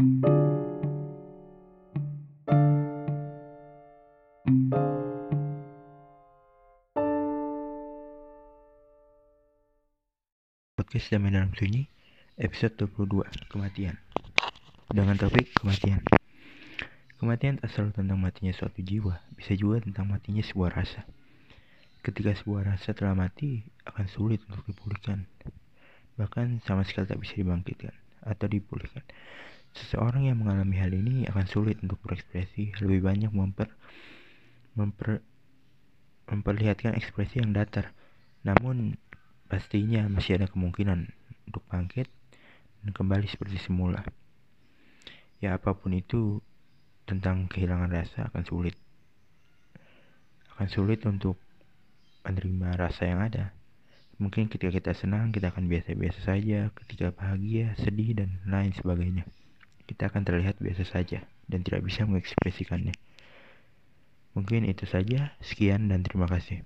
Podcast Damai Dalam Sunyi, episode 22, Kematian. Dengan topik kematian. Kematian tak selalu tentang matinya suatu jiwa, bisa juga tentang matinya sebuah rasa. Ketika sebuah rasa telah mati, akan sulit untuk dipulihkan. Bahkan sama sekali tak bisa dibangkitkan atau dipulihkan. Seseorang yang mengalami hal ini akan sulit untuk berekspresi, lebih banyak memper, memper memperlihatkan ekspresi yang datar. Namun pastinya masih ada kemungkinan untuk bangkit dan kembali seperti semula. Ya apa pun itu tentang kehilangan rasa akan sulit. Akan sulit untuk menerima rasa yang ada. Mungkin ketika kita senang kita akan biasa-biasa saja, ketika bahagia, sedih dan lain sebagainya. Kita akan terlihat biasa saja dan tidak bisa mengekspresikannya. Mungkin itu saja. Sekian dan terima kasih.